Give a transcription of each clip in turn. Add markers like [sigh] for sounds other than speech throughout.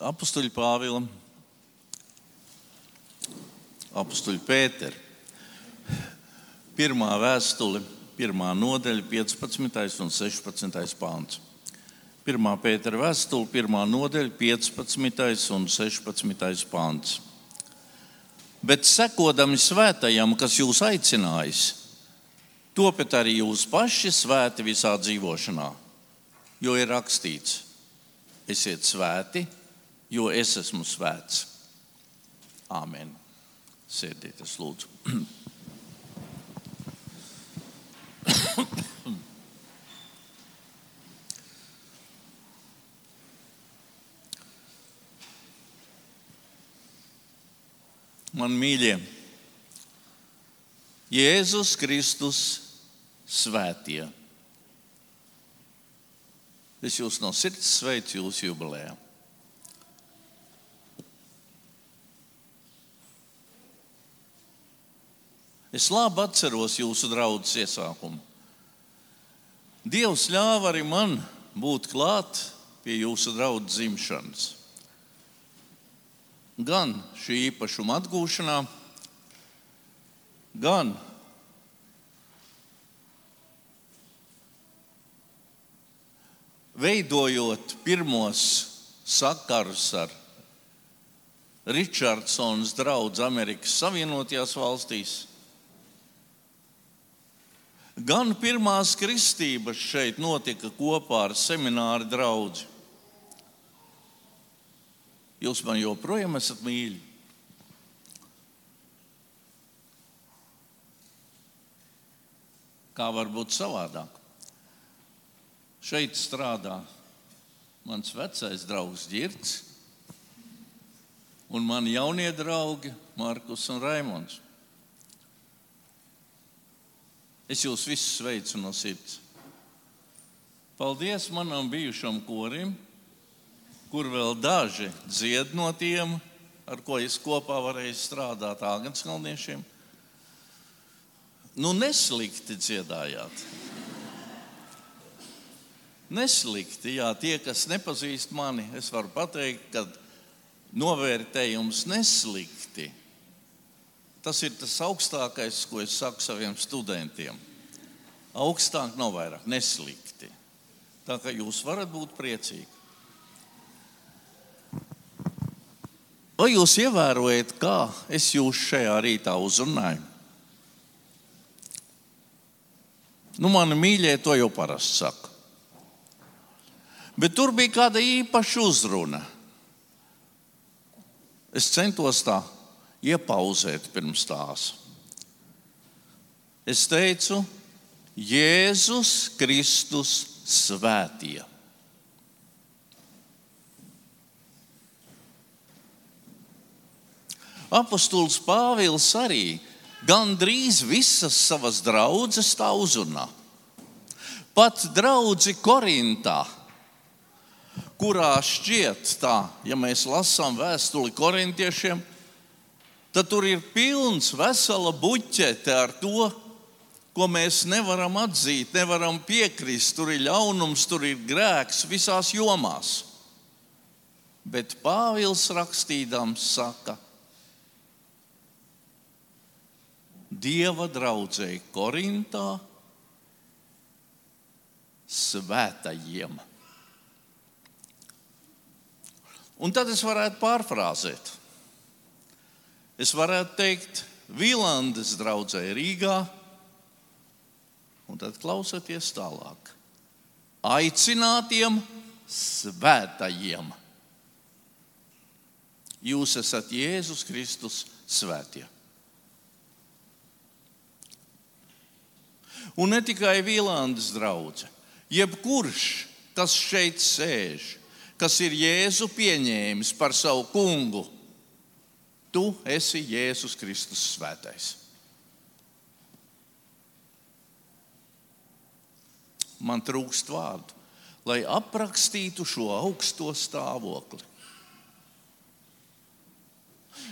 apstuļu Pāvila, apstuļu Pētera. Pirmā vēstule, pirmā nodaļa, 15. un 16. pāns. Pirmā Pētera vēstule, pirmā nodaļa, 15. un 16. pāns. Bet sekodami svētajam, kas jūs aicinājis, topiet arī jūs paši svēti visā dzīvošanā, jo ir rakstīts: Esiet svēti, jo es esmu svēts. Āmen. Sēdieties, lūdzu. Man mīļie, Jēzus Kristus svētie. Es jūs no sirds sveicu jūsu jubilejā. Es labi atceros jūsu draudzes iesākumu. Dievs ļāva arī man būt klāt pie jūsu draudzes dzimšanas. Gan šī īpašuma atgūšanā, gan veidojot pirmos sakarus ar Richardsons draugu Amerikas Savienotajās valstīs Gan pirmās kristības šeit notika kopā ar semināru draugu. Jūs man joprojām esat mīļi. Kā var būt savādāk? Šeit strādā mans vecais draugs Girts un mani jaunie draugi Markus un Raimons. Es jūs visus sveicu no sirds. Paldies manam bijušam korim, kur vēl daži dzied no tiem, ar ko es kopā varēju strādāt Āgānskalniešiem. Nu, neslikti dziedājāt. Neslikti, jā, tie, kas nepazīst mani, es varu pateikt, ka novērtējums neslikti. Tas ir tas augstākais, ko es saku saviem studentiem. Augstāk nav vairāk, neslikti. Tā kā jūs varat būt priecīgi. Vai jūs ievērojat, kā es jūs šajā rītā uzrunāju? Nu, mani mīļie to jau parasti saka. Bet tur bija kāda īpaša uzruna. Es centos tā iepauzēt pirms tās. Es teicu, Jēzus Kristus svētie. Apostols Pāvils arī gandrīz visas savas draudzes tā uzrunā. Pat draugi Korintā, kurā šķiet tā, ja mēs lasām vēstuli korintiešiem, tad tur ir pilns vesela buķete ar to, ko mēs nevaram atzīt, nevaram piekrist. Tur ir ļaunums, tur ir grēks visās jomās. Bet Pāvils rakstījams saka, Dieva draudzēji Korintā svētajiem. Un tad es varētu pārfrāzēt. Es varētu teikt, Vīlandes draugai Rīgā, un tad klausieties tālāk. Aicinātiem svētajiem. Jūs esat Jēzus Kristus svētie. Un ne tikai Vīlandes draugs, jebkurš, kas šeit sēž, kas ir Jēzu pieņēmis par savu kungu Tu esi Jēzus Kristus svētais. Man trūkst vārdu, lai aprakstītu šo augsto stāvokli.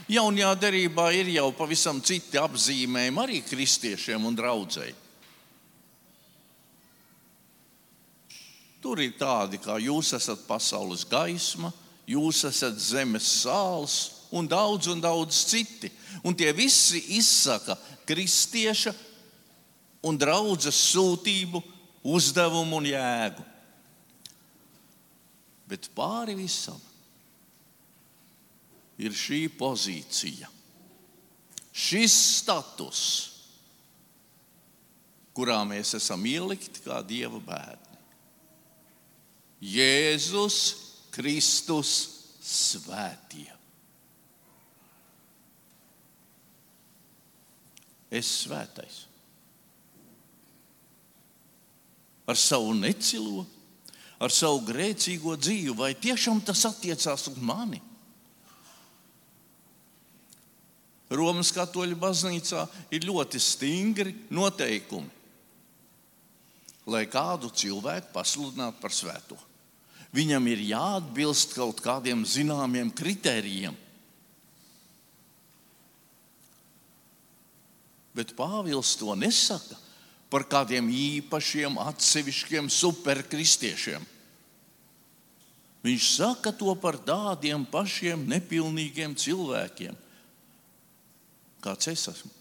Jaunajā derībā ir jau pavisam citi apzīmējumi arī kristiešiem un draudzēji. Tur ir tādi, kā jūs esat pasaules gaisma, Jūs esat zemes sāls un daudz un daudz citi. Un tie visi izsaka kristieša un draudzes sūtību, uzdevumu un jēgu. Bet pāri visam ir šī pozīcija, šis status, kurā mēs esam ielikti kā dieva bērni. Jēzus Kristus svētie. Es svētais. Ar savu necilo, ar savu grēcīgo dzīvi, vai tiešām tas attiecās uz mani? Romas katoļu baznīcā ir ļoti stingri noteikumi, lai kādu cilvēku pasludinātu par svēto. Viņam ir jāatbilst kaut kādiem zināmiem kritērijiem. Bet Pāvils to nesaka par kādiem īpašiem, atsevišķiem superkristiešiem. Viņš saka to par tādiem pašiem nepilnīgiem cilvēkiem, kāds es esmu.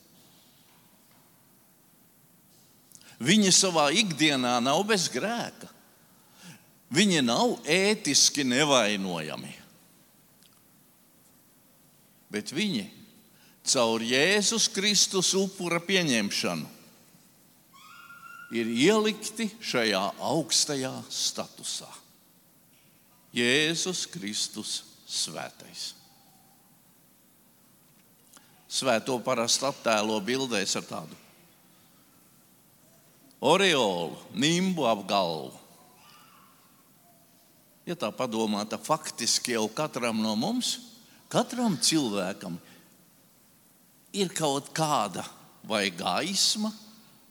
Viņi savā ikdienā nav bez grēka. Viņi nav ētiski nevainojami. Bet viņi caur Jēzus Kristus upura pieņemšanu ir ielikti šajā augstajā statusā. Jēzus Kristus svētais. Svēto parasti attēlo bildēs ar tādu oreolu, nimbu ap galvu. Ja tā padomā, tad faktiski jau katram no mums, katram cilvēkam ir kaut kāda vai gaisma,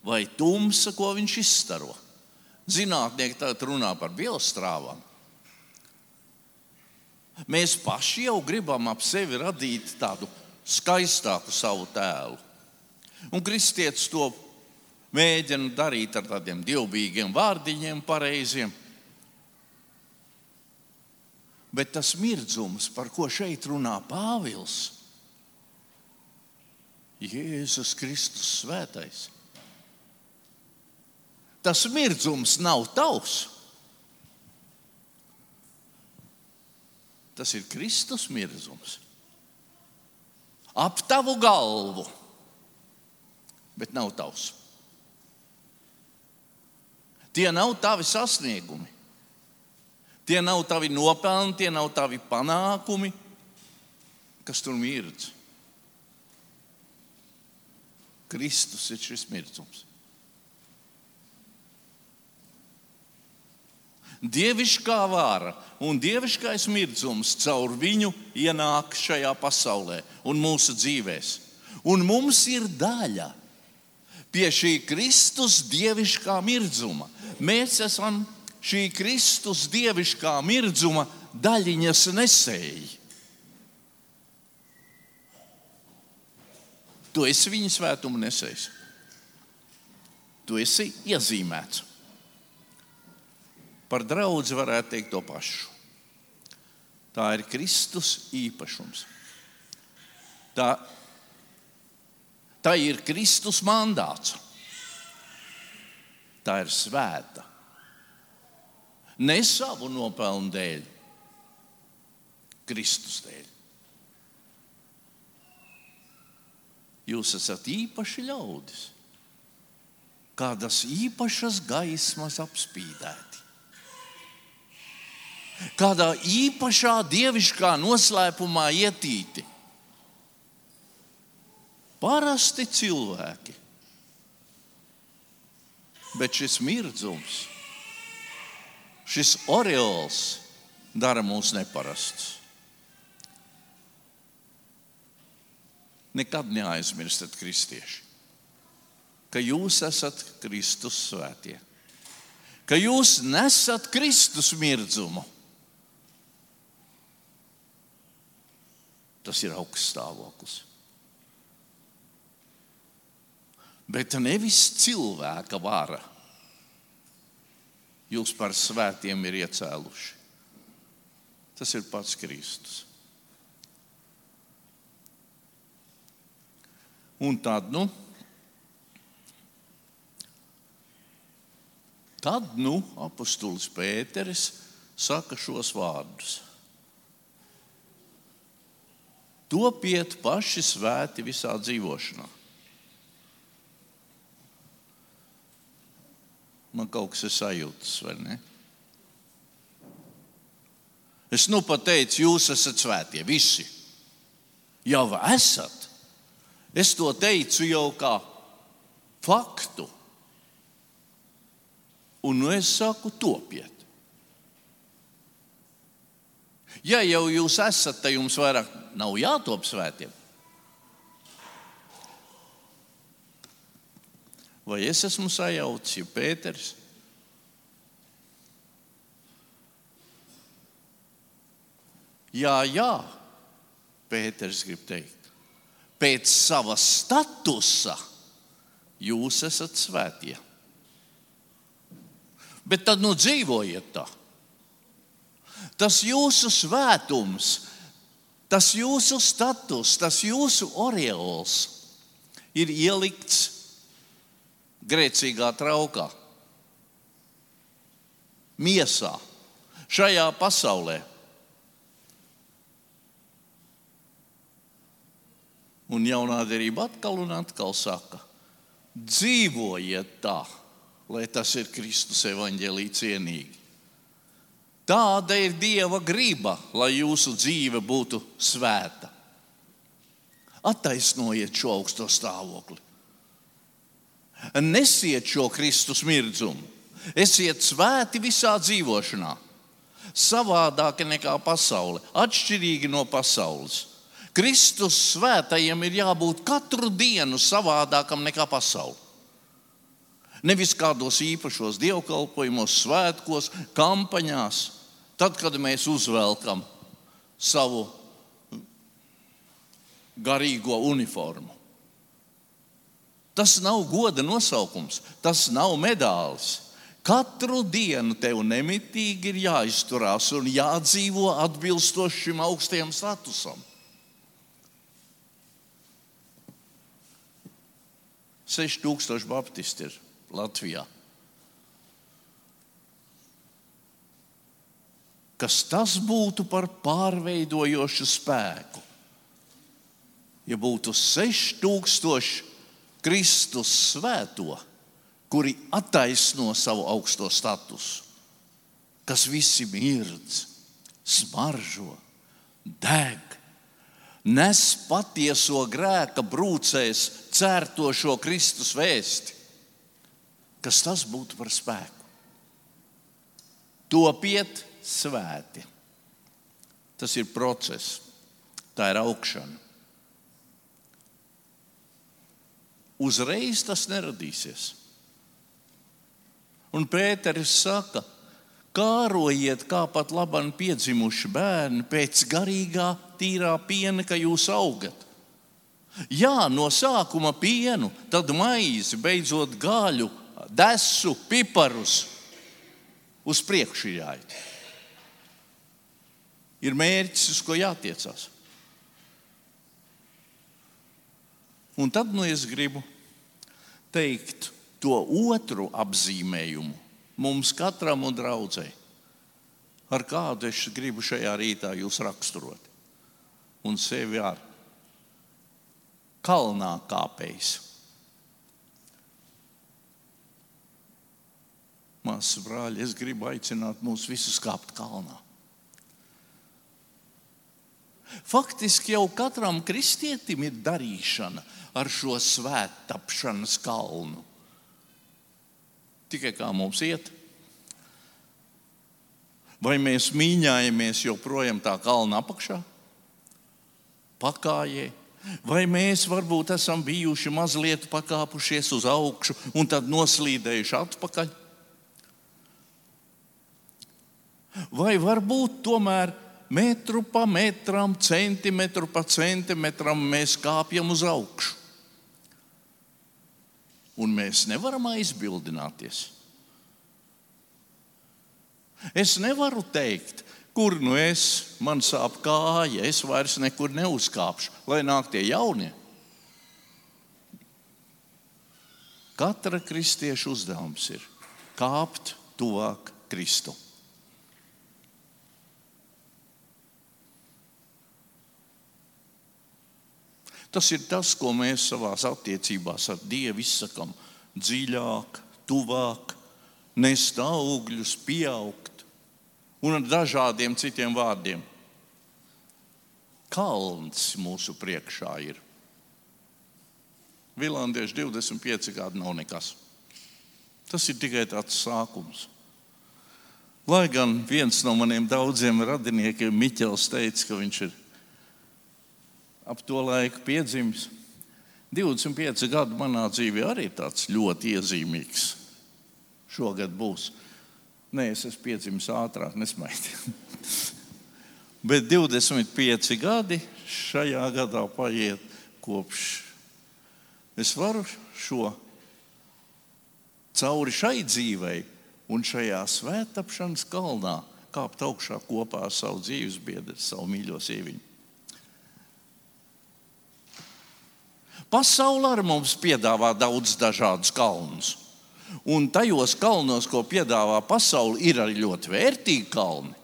vai tumsa, ko viņš izstaro. Zinātnieki tagad runā par biostrāvām. Mēs paši jau gribam ap sevi radīt tādu skaistāku savu tēlu. Un kristietis to mēģina darīt ar tādiem dievbijīgiem vārdiņiem, pareiziem. Bet tas mirdzums, par ko šeit runā Pāvils, Jēzus Kristus svētais. Tas mirdzums nav tavs. Tas ir Kristus mirdzums ap tavu galvu, bet nav tavs. Tie nav tavi sasniegumi. Tie nav tavi nopelni, tie nav tavi panākumi, kas tur mirdz. Kristus ir šis mirdzums. Dievišķā vāra un dievišķais mirdzums caur viņu ienāk šajā pasaulē un mūsu dzīvēm. Un mums ir daļa pie šī Kristus dievišķā mirdzuma. Mēs esam šī Kristus dievišķā mirdzuma daļiņas nesēji. Tu esi viņa svētuma nesējs. Tu esi iezīmēts. Par draugu varētu teikt to pašu. Tā ir Kristus īpašums. Tā, tā ir Kristus mandāts. Tā ir svēta. Ne savu nopelnu dēļ, Kristus dēļ. Jūs esat īpaši ļaudis, kādas īpašas gaismas apspīdēti kādā īpašā dievišķā noslēpumā ietīti. Parasti cilvēki. Bet šis mirdzums, šis oreols dara mūs neparastus. Nekad neaizmirstiet, kristieši, ka jūs esat Kristus svētie, ka jūs nesat Kristus mirdzumu Tas ir augsts stāvoklis. Bet nevis cilvēka vara jūs par svētiem ir iecēluši. Tas ir pats Kristus. Un tad, nu, tad, nu apustulis Pēteris saka šos vārdus. Topiet paši svēti visā dzīvošanā. Man kaut kas ir sajūtas, vai ne? Es nu pat teicu, jūs esat svētie, visi. Jau esat. Es to teicu jau kā faktu. Un nu es saku, topiet. Ja jau jūs esat, tad jums vairāk nav jātop svētiem. Vai es esmu sajaucis, ja Pēters? Jā, jā, Pēters grib teikt. Pēc sava statusa jūs esat svētie. Bet tad nu dzīvojiet tā. Tas jūsu svētums, tas jūsu status, tas jūsu oriols ir ielikts grēcīgā traukā, miesā, šajā pasaulē. Un jaunā derība atkal un atkal saka, dzīvojiet tā, lai tas ir Kristus evaņģēlī cienīgi. Tāda ir Dieva griba, lai jūsu dzīve būtu svēta. Attaisnojiet šo augsto stāvokli. Nesiet šo Kristus mirdzumu. Esiet svēti visā dzīvošanā. Savādāk nekā pasaule, atšķirīgi no pasaules. Kristus svētajiem ir jābūt katru dienu savādākam nekā pasaule. Nevis kādos īpašos dievkalpojumos, svētkos, kampaņās, tad, kad mēs uzvelkam savu garīgo uniformu. Tas nav goda nosaukums, tas nav medālis. Katru dienu tev nemitīgi ir jāizturās un jādzīvo atbilstoši šim augstajam statusam. Seši tūkstoši baptisti ir Latvijā. Kas tas būtu par pārveidojošu spēku? Ja būtu 6000 Kristus svēto, kuri attaisno savu augsto statusu, kas visi mirdz, smaržo, deg, nes patieso grēka brūcēs cērtošo Kristus vēsti. Kas tas būtu par spēku? Topiet svēti. Tas ir process, tā ir augšana. Uzreiz tas neradīsies. Un Pēters saka, kārojiet kā pat labam piedzimuši bērni pēc garīgā, tīrā piena, ka jūs augat. Jā, no sākuma pienu, tad maizi, beidzot gaļu, desu, piparus. Uz priekšu jāiet. Ir mērķis, uz ko jātiecās. Un tad nu es gribu teikt to otru apzīmējumu mums katram un draudzēji, ar kādu es gribu šajā rītā jūs raksturot. Un sevi ar kalnā kāpējs. Māsas brāļi, es gribu aicināt mūs visus kāpt kalnā. Faktiski jau katram kristietim ir darīšana ar šo svēttapšanas kalnu. Tikai kā mums iet? Vai mēs mīņājamies joprojām tā kalna apakšā, pakājē, vai mēs varbūt esam bijuši mazliet pakāpušies uz augšu un tad noslīdējuši atpakaļ? Vai varbūt tomēr metru pa metram, centimetru pa centimetram mēs kāpjam uz augšu? un mēs nevaram aizbildināties. Es nevaru teikt, kur nu es, man sāp kāja, es vairs nekur neuzkāpšu, lai nāk tie jaunie. Katra kristieša uzdevums ir kāpt tuvāk Kristum. Tas ir tas, ko mēs savā attiecībās ar Dievu izsakām dziļāk, tuvāk, nest augļus, pieaugt un ar dažādiem citiem vārdiem. Kalns mūsu priekšā ir. Vilandieši 25 gadi nav nekas. Tas ir tikai tāds sākums. Lai gan viens no maniem daudziem radiniekiem, Miķels, teica, ka viņš ir ap to laiku piedzimis. 25 gadu manā dzīvē arī tāds ļoti iezīmīgs. Šogad būs. Nē, es esmu piedzimis ātrāk, nesmaidi. [laughs] Bet 25 gadi šajā gadā paiet kopš es varu šo cauri šai dzīvei un šajā svētapšanas kalnā kāpt augšā kopā ar savu dzīves biedru, savu mīļo sieviņu. Pasaule ar mums piedāvā daudz dažādus kalnus. Un tajos kalnos, ko piedāvā pasaule, ir arī ļoti vērtīgi kalni.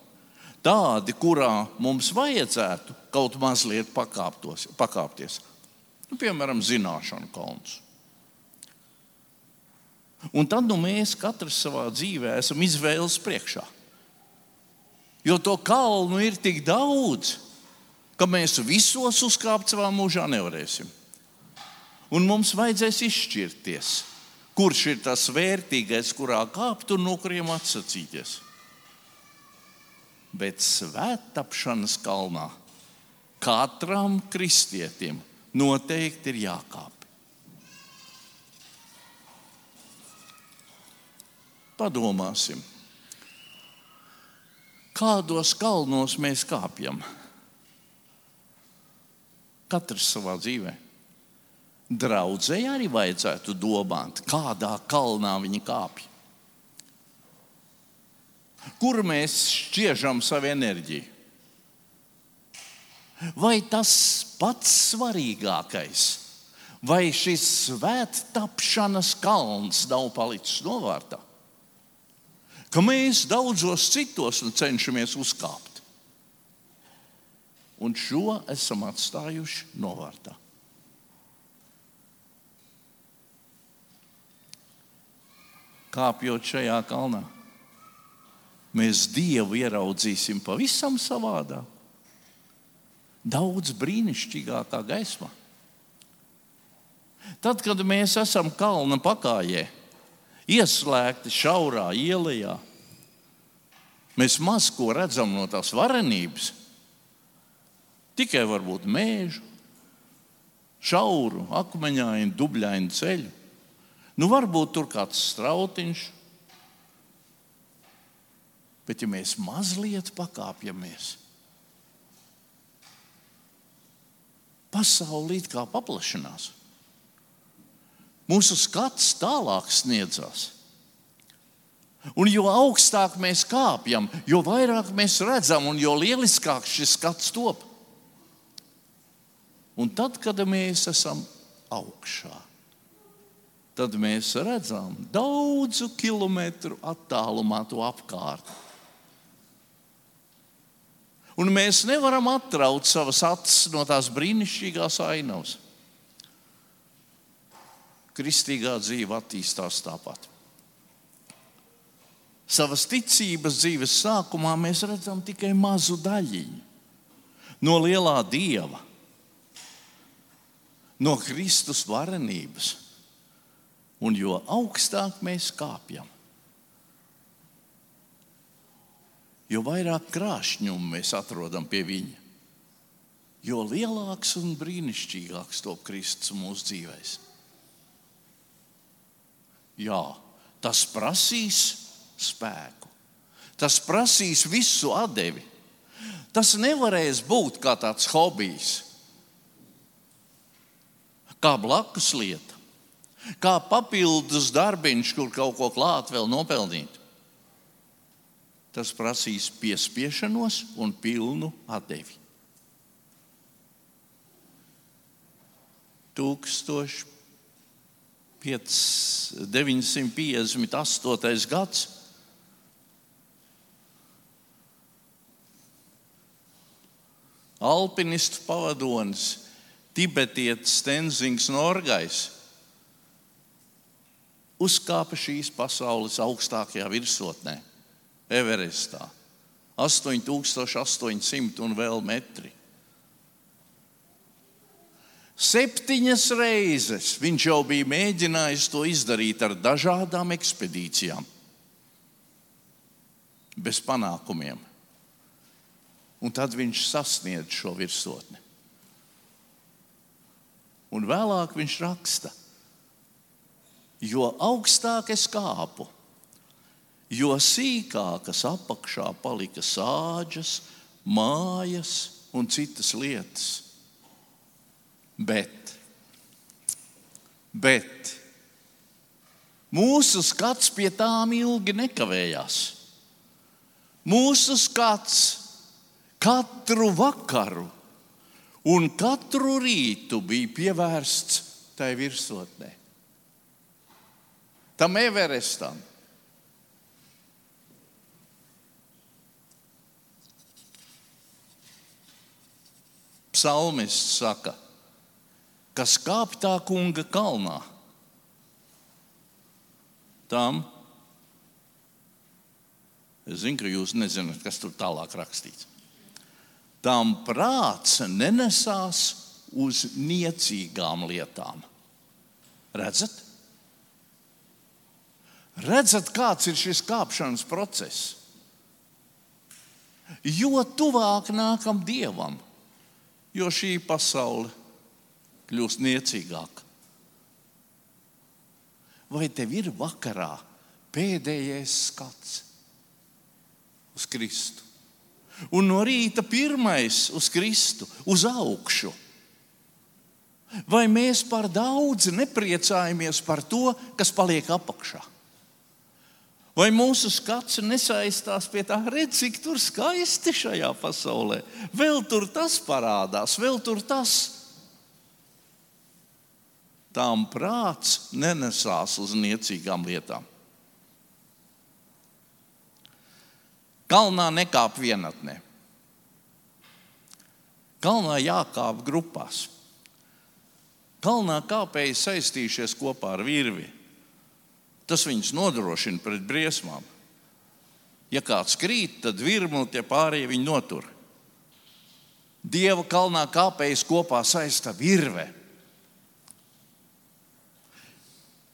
Tādi, kurā mums vajadzētu kaut mazliet pakāpties. Nu, piemēram, zināšanu kalns. Un tad nu, mēs katrs savā dzīvē esam izvēles priekšā. Jo to kalnu ir tik daudz, ka mēs visos uzkāpt savā mūžā nevarēsim un mums vajadzēs izšķirties, kurš ir tas vērtīgais, kurā kāpt un no kuriem atsacīties. Bet svētapšanas kalnā katram kristietim noteikti ir jākāp. Padomāsim, kādos kalnos mēs kāpjam. Katrs savā dzīvēm. Draudzēji arī vajadzētu domāt, kādā kalnā viņi kāpj. Kur mēs šķiežam savu enerģiju? Vai tas pats svarīgākais, vai šis svēttapšanas kalns nav palicis novārtā? Ka mēs daudzos citos nu cenšamies uzkāpt. Un šo esam atstājuši novārtā. Kāpjot šajā kalnā, mēs Dievu ieraudzīsim pavisam savādāk, daudz brīnišķīgākā gaismā. Tad, kad mēs esam kalna pakājē, ieslēgti šaurā ielā, mēs maz ko redzam no tās varenības. Tikai varbūt mēžu, šauru, akmeņainu, dubļainu ceļu. Nu, varbūt tur kāds strautiņš, bet ja mēs mazliet pakāpjamies, pasaule it kā paplašinās. Mūsu skats tālāk sniedzas. Un jo augstāk mēs kāpjam, jo vairāk mēs redzam, un jo lieliskāk šis skats top. Un tad, kad mēs esam augšā, tad mēs redzam daudzu kilometru attālumā to apkārt. Un mēs nevaram atraut savas acis no tās brīnišķīgās ainavas. Kristīgā dzīve attīstās tāpat. Savas ticības dzīves sākumā mēs redzam tikai mazu daļiņu no lielā dieva, no Kristus varenības un jo augstāk mēs kāpjam, jo vairāk krāšņumu mēs atrodam pie viņa, jo lielāks un brīnišķīgāks top Kristus mūsu dzīvēm. Jā, tas prasīs spēku, tas prasīs visu atdevi. Tas nevarēs būt kā tāds hobijs, kā blakus lieta kā papildus darbiņš, kur kaut ko klāt vēl nopelnīt. tas prasīs piespiešanos un pilnu atdevi. 1958. gads. Alpinistu pavadonis, Tibetietis Tenzings Norgais uzkāpa šīs pasaules augstākajā virsotnē, Everestā. 8800 un vēl metri. Septiņas reizes viņš jau bija mēģinājis to izdarīt ar dažādām ekspedīcijām, bez panākumiem. Un tad viņš sasniedz šo virsotni. Un vēlāk viņš raksta, jo augstāk es kāpu, jo sīkākas apakšā palika sāģes, mājas un citas lietas Bet, bet mūsu skats pie tām ilgi nekavējās. Mūsu skats katru vakaru un katru rītu bija pievērsts tai virsotnē. Tam Everestam. Psalmists saka, kas kāp tā kunga kalnā. Tam es zinu, ka jūs nezināt, kas tur tālāk rakstīts. Tām prāts nenesās uz niecīgām lietām. Redzat? Redzat, kāds ir šis kāpšanas process? Jo tuvāk nākam dievam, jo šī pasaule kļūst niecīgāka. Vai tev ir vakarā pēdējais skats uz Kristu? Un no rīta pirmais uz Kristu, uz augšu. Vai mēs par daudz nepriecājamies par to, kas paliek apakšā? Vai mūsu skats nesaistās pie tā, redz, cik tur skaisti šajā pasaulē? Vēl tur tas parādās, vēl tur tas tām prāts nenesās uz niecīgām lietām. Kalnā nekāp vienatnē. Kalnā jākāp grupās. Kalnā kāpēji saistījušies kopā ar virvi. Tas viņus nodrošina pret briesmām. Ja kāds krīt, tad virmuli tie pārējie viņu notur. Dieva kalnā kāpējas kopā saista virve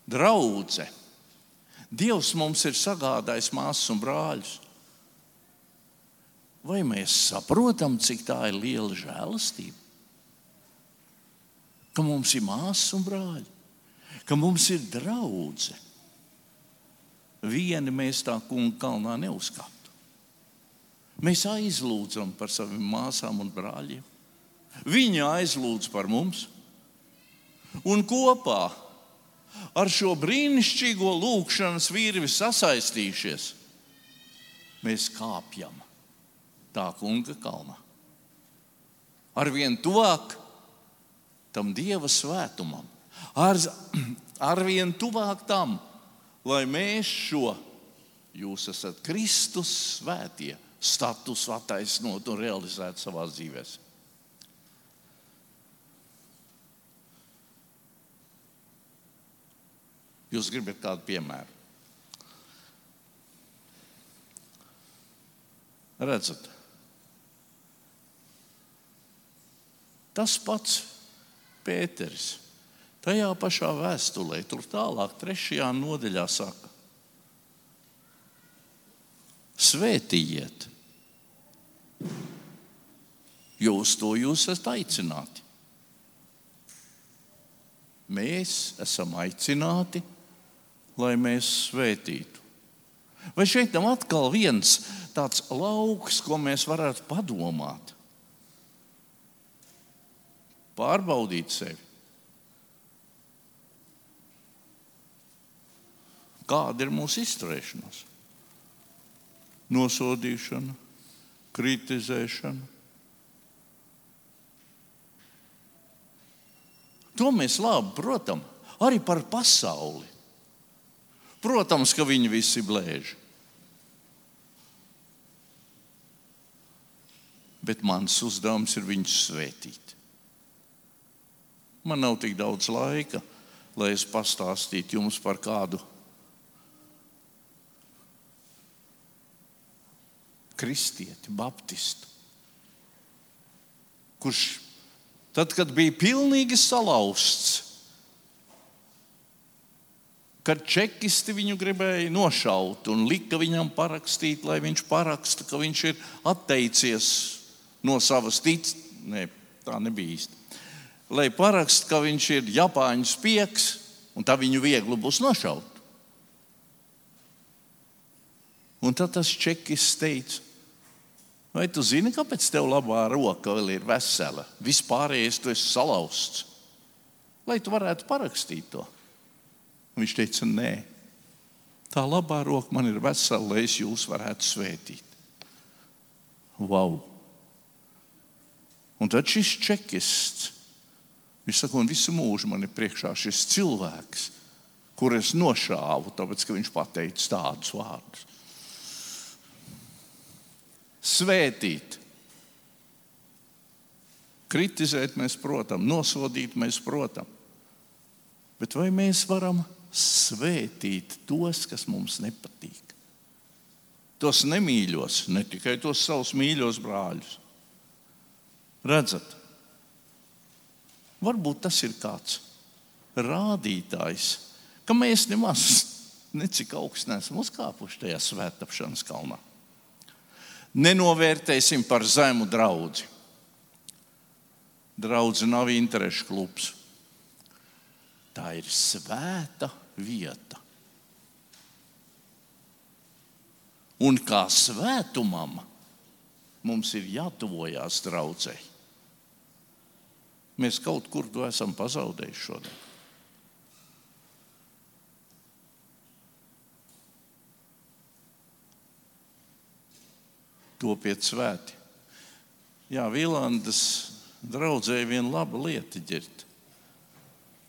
draudzene. Dievs mums ir sagādājis māsas un brāļus. Vai mēs saprotam, cik tā ir liela žēlastība? Ka mums ir māsas un brāļi, ka mums ir draudzene. Vieni mēs tā kunga kalnā neuzkāptu. Mēs aizlūdzam par saviem māsām un brāļiem. Viņi aizlūdz par mums. Un kopā ar šo brīnišķīgo lūkšanas virvi sasaistījušies, mēs kāpjam tā kunga kalnā. Arvien tuvāk tam dieva svētumam, ar, [clears throat] arvien tuvāk tam, lai mēs šo jūs esat Kristus svētie statusu attaisnot un realizēt savā dzīvēm. Jūs gribat kādu piemēru? Redzat, tas pats Pēters. Tajā pašā vēstulē, tur tālāk, trešajā nodaļā saka, svētījiet, jo uz to jūs esat aicināti. Mēs esam aicināti lai mēs svētītu. Vai šeit nav atkal viens tāds lauks, ko mēs varētu padomāt? Pārbaudīt sevi. Kāda ir mūsu izturēšanās? nosodīšana, kritizēšana. To mēs labi protam, arī par pasauli. Protams, ka viņi visi blēž. Bet mans uzdevums ir viņus svētīt. Man nav tik daudz laika, lai es pastāstītu jums par kādu kristieti, baptistu, kurš tad, kad bija pilnīgi salauzts, kad čekisti viņu gribēja nošaut un lika viņam parakstīt, lai viņš paraksta, ka viņš ir atteicies no savas ticības. Ne, tā nebija īsti. Lai paraksta, ka viņš ir Japāņu spiegs, un tā viņu viegli būs nošaut. Un tad tas čekis teica, Vai tu zini, kāpēc tev labā roka vēl ir vesela? Vispārējais tu esi salauzts. Lai tu varētu parakstīt to. Viņš teica, nē, tā labā roka man ir vesela, lai es jūs varētu svētīt. Wow! Un tad šis čekists, viņš saka, un visu mūžu man ir priekšā šis cilvēks, kur es nošāvu, tāpēc ka viņš pateica tādus vārdus svētīt. Kritizēt mēs, protams, nosodīt mēs, protams. Bet vai mēs varam svētīt tos, kas mums nepatīk? Tos nemīļos, ne tikai tos savus mīļos brāļus. Redzat, varbūt tas ir kāds rādītājs, ka mēs nemaz necik augstu neesam uzkāpuši tajā svētāpšanas kalnā nenovērtēsim par zemu draugu. Draudz nav interešu klubs. Tā ir svēta vieta. Un kā svētumam mums ir jātuvojas draudzē. Mēs kaut kur to esam pazaudējuši šodien. Topiet svēti. Jā, Vīlandes draudzēji viena laba lieta ģirt.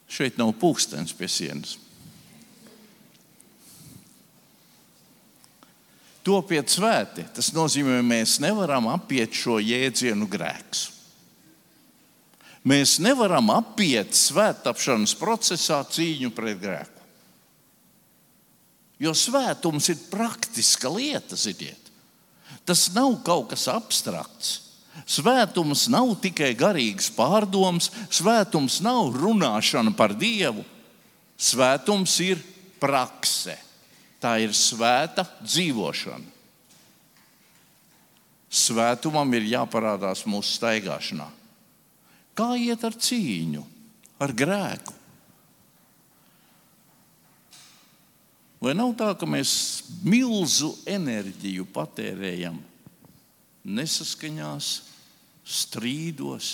Šeit nav pūkstens pie sienas. Topiet svēti. Tas nozīmē, mēs nevaram apiet šo jēdzienu grēks. Mēs nevaram apiet svētāpšanas procesā cīņu pret grēku. Jo svētums ir praktiska lieta, ziniet. Tas nav kaut kas abstrakts. Svētums nav tikai garīgs pārdoms, svētums nav runāšana par Dievu. Svētums ir prakse. Tā ir svēta dzīvošana. Svētumam ir jāparādās mūsu staigāšanā. Kā iet ar cīņu, ar grēku? Vai nav tā, ka mēs milzu enerģiju patērējam nesaskaņās, strīdos,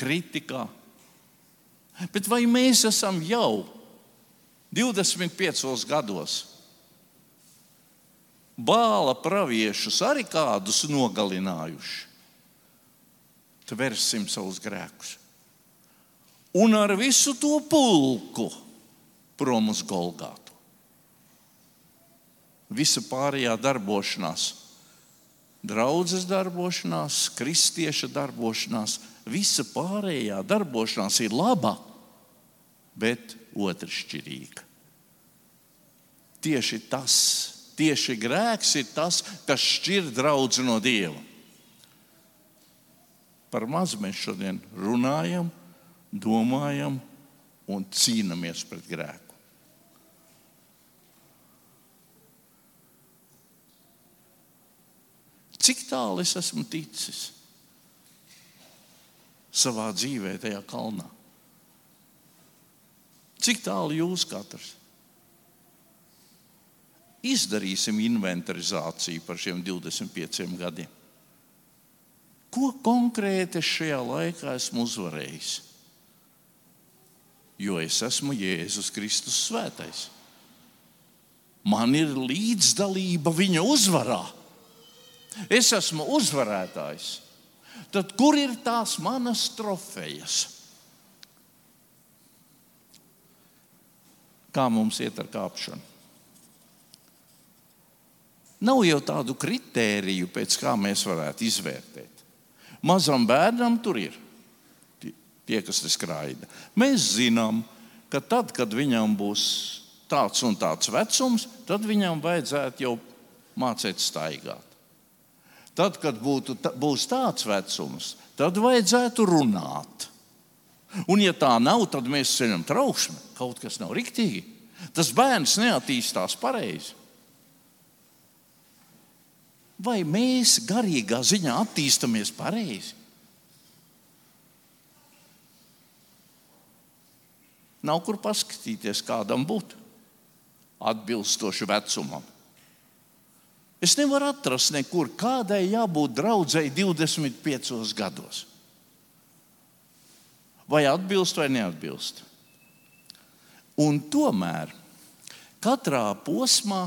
kritikā? Bet vai mēs esam jau 25 gados bāla praviešus arī kādus nogalinājuši? Tversim savus grēkus. Un ar visu to pulku prom uz Golgātu visa pārējā darbošanās, draudzes darbošanās, kristieša darbošanās, visa pārējā darbošanās ir laba, bet otršķirīga. Tieši tas, tieši grēks ir tas, kas šķir draugu no Dieva. Par maz mēs šodien runājam, domājam un cīnāmies pret grēku. Cik tālu es esmu ticis savā dzīvē, tajā kalnā? Cik tālu jūs katrs? Izdarīsim inventarizāciju par šiem 25 gadiem. Ko konkrēti šajā laikā esmu uzvarējis? Jo es esmu Jēzus Kristus svētais. Man ir līdzdalība viņa uzvarā. Es esmu uzvarētājs, tad kur ir tās manas trofejas? Kā mums iet ar kāpšanu? Nav jau tādu kritēriju, pēc kā mēs varētu izvērtēt. Mazam bērnam tur ir tie, kas skraida. Mēs zinām, ka tad, kad viņam būs tāds un tāds vecums, tad viņam vajadzētu jau mācīt staigāt. Tad, kad būtu, būs tāds vecums, tad vajadzētu runāt. Un, ja tā nav, tad mēs ceļam trauksmi. Kaut kas nav riktīgi. Tas bērns neattīstās pareizi. Vai mēs garīgā ziņā attīstāmies pareizi? Nav kur paskatīties, kādam būtu atbilstoši vecumam. Es nevaru atrast nekur, kādai jābūt draudzēji 25 gados. Vai atbilst vai neatbilst. Un tomēr katrā posmā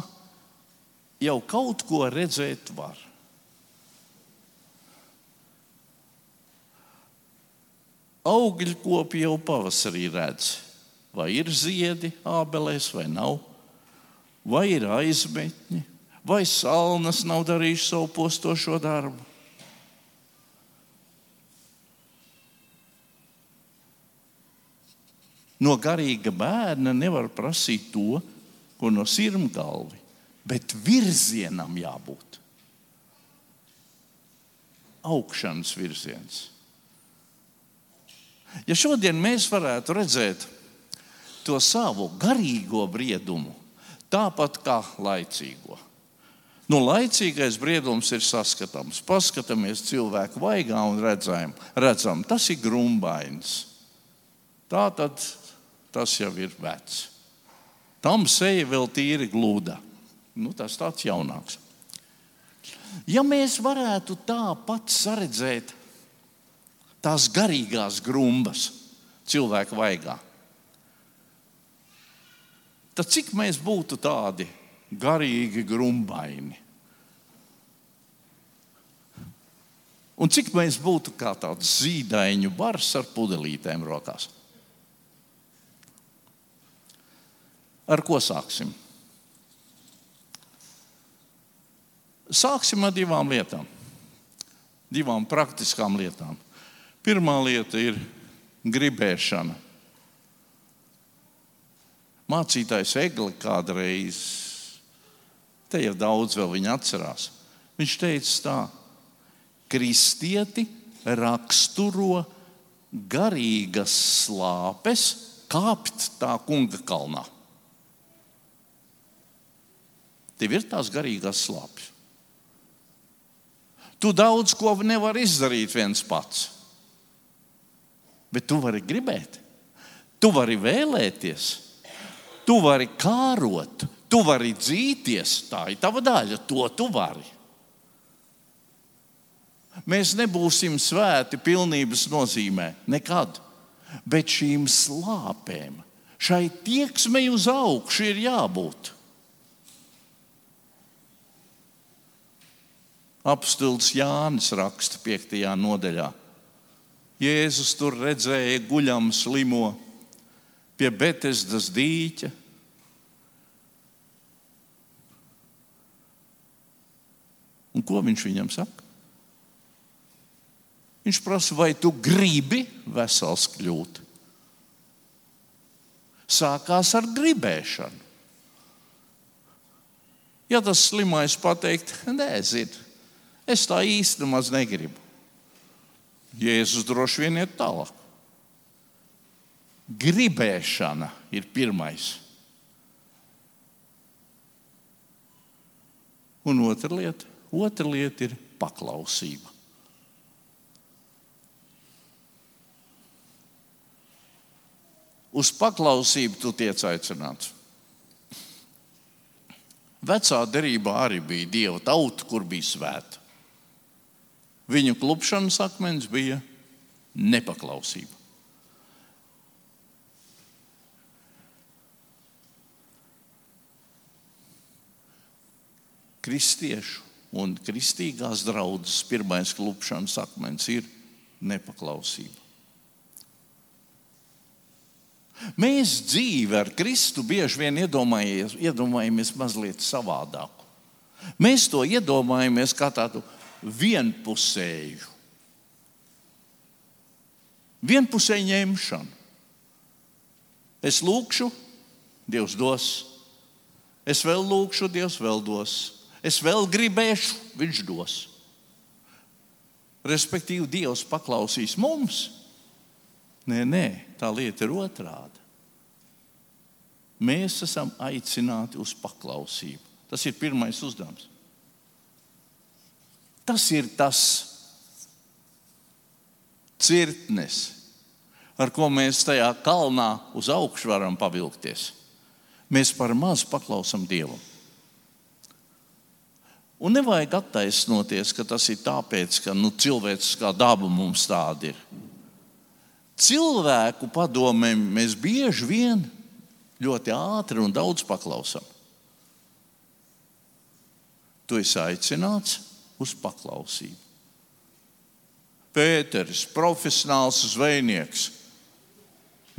jau kaut ko redzēt var. Augļu kopi jau pavasarī redz, vai ir ziedi ābelēs vai nav, vai ir aizmetņi, vai salnas nav darījuši savu postošo darbu. No garīga bērna nevar prasīt to, ko no sirmgalvi, bet virzienam jābūt. Augšanas virziens. Ja šodien mēs varētu redzēt to savu garīgo briedumu, tāpat kā laicīgo, Nu, laicīgais briedums ir saskatāms. Paskatāmies cilvēku vaigā un redzam, redzam tas ir grumbains. Tā tad tas jau ir vecs. Tam seja vēl tīri glūda. Nu, tas tāds jaunāks. Ja mēs varētu tāpat saredzēt tās garīgās grumbas cilvēku vaigā, tad cik mēs būtu tādi garīgi grumbaini. Un cik mēs būtu kā tāds zīdaiņu bars ar pudelītēm rokās? Ar ko sāksim? Sāksim ar divām lietām. Divām praktiskām lietām. Pirmā lieta ir gribēšana. Mācītājs Egli kādreiz Te ir daudz vēl viņa atcerās. Viņš teica tā, kristieti raksturo garīgas slāpes kāpt tā kunga kalnā. Tev ir tās garīgās slāpes. Tu daudz ko nevari izdarīt viens pats. Bet tu vari gribēt, tu vari vēlēties, tu vari kārot, Tu vari dzīties, tā ir tava daļa, to tu vari. Mēs nebūsim svēti pilnības nozīmē, nekad. Bet šīm slāpēm, šai tieksmei uz augšu ir jābūt. Apstults Jānis raksta 5. nodaļā. Jēzus tur redzēja guļam slimo pie Betesdas dīķa Un ko viņš viņam saka? Viņš prasa, vai tu gribi vesels kļūt? Sākās ar gribēšanu. Ja tas slimais pateikt, nē, zini, es tā īsti maz negribu. Jēzus droši vien iet tālāk. Gribēšana ir pirmais. Un otra lieta Otra lieta ir paklausība. Uz paklausību tu tiec aicināts. Vecā derībā arī bija dieva tauta, kur bija svēta. Viņu klupšanas akmens bija nepaklausība. Kristiešu Un kristīgās draudzes pirmais klupšanas akmens ir nepaklausība. Mēs dzīvi ar Kristu bieži vien iedomājamies mazliet savādāku. Mēs to iedomājamies kā tādu vienpusēju, vienpusēju ņemšanu. Es lūkšu, Dievs dos, es vēl lūkšu, Dievs vēl dos, es vēl gribēšu, Viņš dos. Respektīvi, Dievs paklausīs mums. Nē, nē, tā lieta ir otrāda. Mēs esam aicināti uz paklausību. Tas ir pirmais uzdevums. Tas ir tas cirtnes, ar ko mēs tajā kalnā uz augšu varam pavilkties. Mēs par maz paklausām Dievam. Un nevajag attaisnoties, ka tas ir tāpēc, ka nu, cilvēciskā daba mums tāda ir. Cilvēku padomēm mēs bieži vien ļoti ātri un daudz paklausām. Tu esi aicināts uz paklausību. Pēters, profesionāls zvejnieks,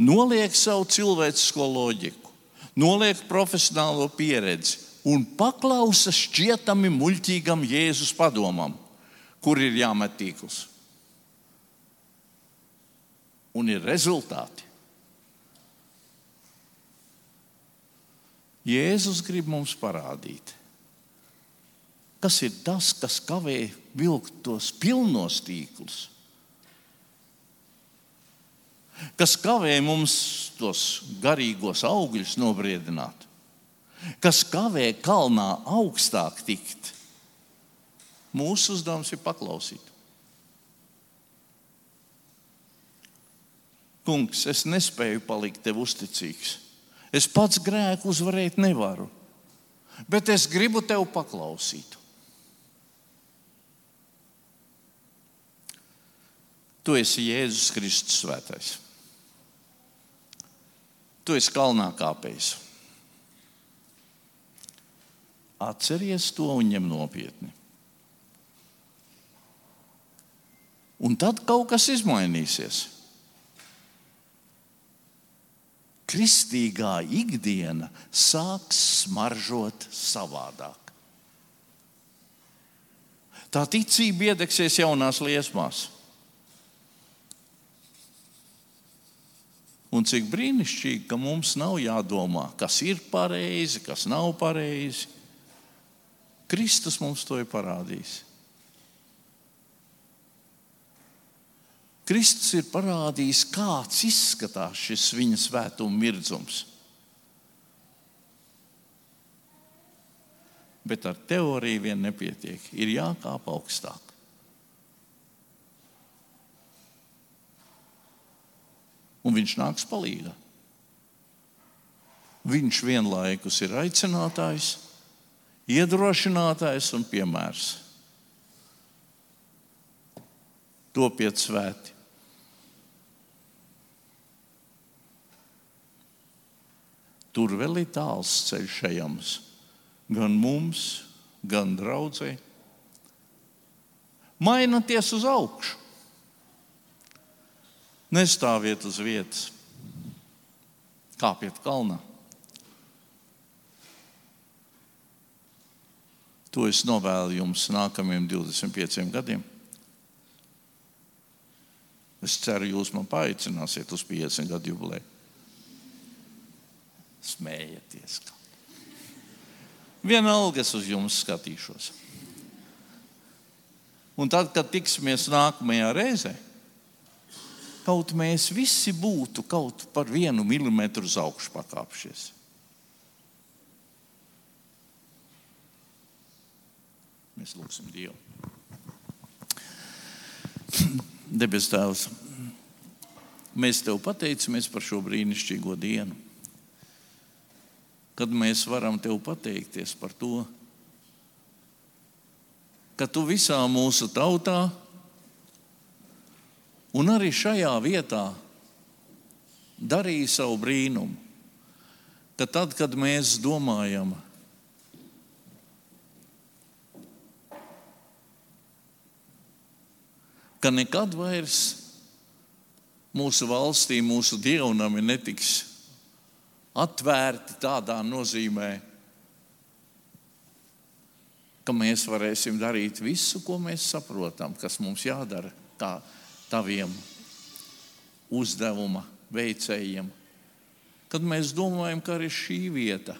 noliek savu cilvēcisko loģiku, noliek profesionālo pieredzi un paklausa šķietami muļķīgam Jēzus padomam, kur ir jāmet tīkls. Un ir rezultāti. Jēzus grib mums parādīt, kas ir tas, kas kavē vilkt tos pilnos tīklus, kas kavē mums tos garīgos augļus nobriedināt kas kavē kalnā augstāk tikt. Mūsu uzdevums ir paklausīt. Kungs, es nespēju palikt tev uzticīgs. Es pats grēku uzvarēt nevaru, bet es gribu tev paklausīt. Tu esi Jēzus Kristus svētais. Tu esi kalnā kāpējs. Atceries to un ņem nopietni. Un tad kaut kas izmainīsies. Kristīgā ikdiena sāks smaržot savādāk. Tā ticība iedegsies jaunās liesmās. Un cik brīnišķīgi, ka mums nav jādomā, kas ir pareizi, kas nav pareizi. Kristus mums to ir parādījis. Kristus ir parādījis, kāds izskatās šis viņa svētuma mirdzums. Bet ar teoriju vien nepietiek. Ir jākāp augstāk. Un viņš nāks palīdzīgā. Viņš vienlaikus ir aicinātājs iedrošinātājs un piemērs. Topiet svēti. Tur vēl ir tāls ceļš ejams gan mums, gan draudzē. Mainieties uz augšu. Nestāviet uz vietas, kāpiet kalnā. To es novēlu jums nākamajiem 25 gadiem. Es ceru, jūs man paaicināsiet uz 50 gadu jubileju. Smējieties! Vienalga es uz jums skatīšos. Un tad, kad tiksimies nākamajā reizē, kaut mēs visi būtu kaut par vienu milimetru uz augšu pakāpšies. Mēs lūgsim Dievu. [clears throat] Debes Tēvs, mēs Tev pateicamies par šo brīnišķīgo dienu, kad mēs varam Tev pateikties par to, ka Tu visā mūsu tautā un arī šajā vietā darīji savu brīnumu. Ka tad, kad mēs domājam, ka nekad vairs mūsu valstī, mūsu dievnami netiks atvērti tādā nozīmē, ka mēs varēsim darīt visu, ko mēs saprotam, kas mums jādara kā taviem uzdevuma veicējiem. Kad mēs domājam, ka arī šī vieta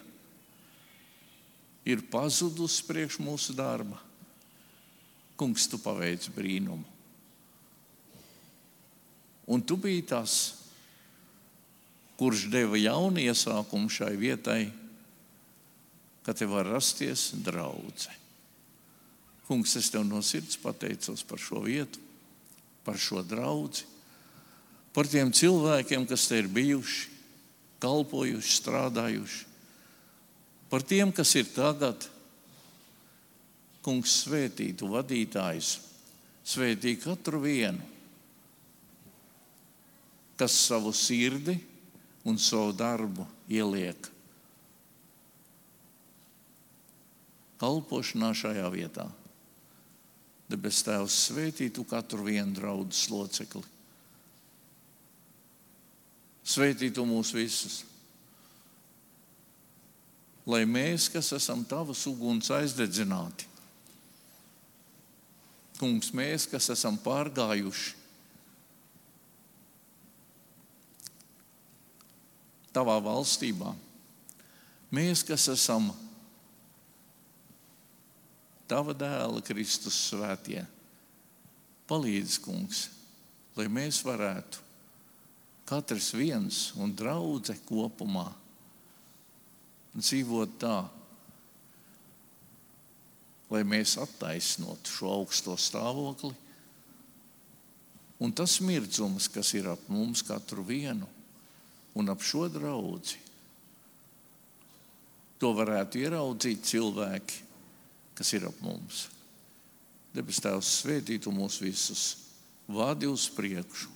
ir pazudusi priekš mūsu darba, Kungs, tu paveici brīnumu. Un tu biji tas, kurš deva jaunu iesākumu šai vietai, ka te var rasties draudzene. Kungs, es tev no sirds pateicos par šo vietu, par šo draugu, par tiem cilvēkiem, kas te ir bijuši, kalpojuši, strādājuši, par tiem, kas ir tagad. Kungs, svētītu vadītājus, svētī katru vienu, kas savu sirdi un savu darbu ieliek kalpošanā šajā vietā. Debes Tēvs svētītu katru vienu draugu locekli. Svētītu mūs visus. Lai mēs, kas esam tavas uguns aizdedzināti, kungs, mēs, kas esam pārgājuši tavā valstībā, mēs, kas esam Tava dēla Kristus svētie. Palīdz, kungs, lai mēs varētu katrs viens un draudzē kopumā dzīvot tā, lai mēs attaisnotu šo augsto stāvokli. Un tas mirdzums, kas ir ap mums katru vienu un ap šo draugu, to varētu ieraudzīt cilvēki, kas ir ap mums. Debes Tēvs svētītu mūs visus, vādi uz priekšu,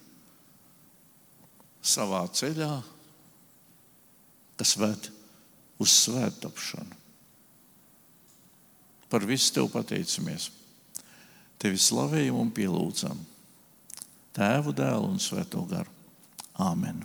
savā ceļā, kas ved uz svētapšanu. Par visu tev pateicamies. Tevi slavējam un pielūdzam. Tēvu, dēlu un svēto garu. Āmen!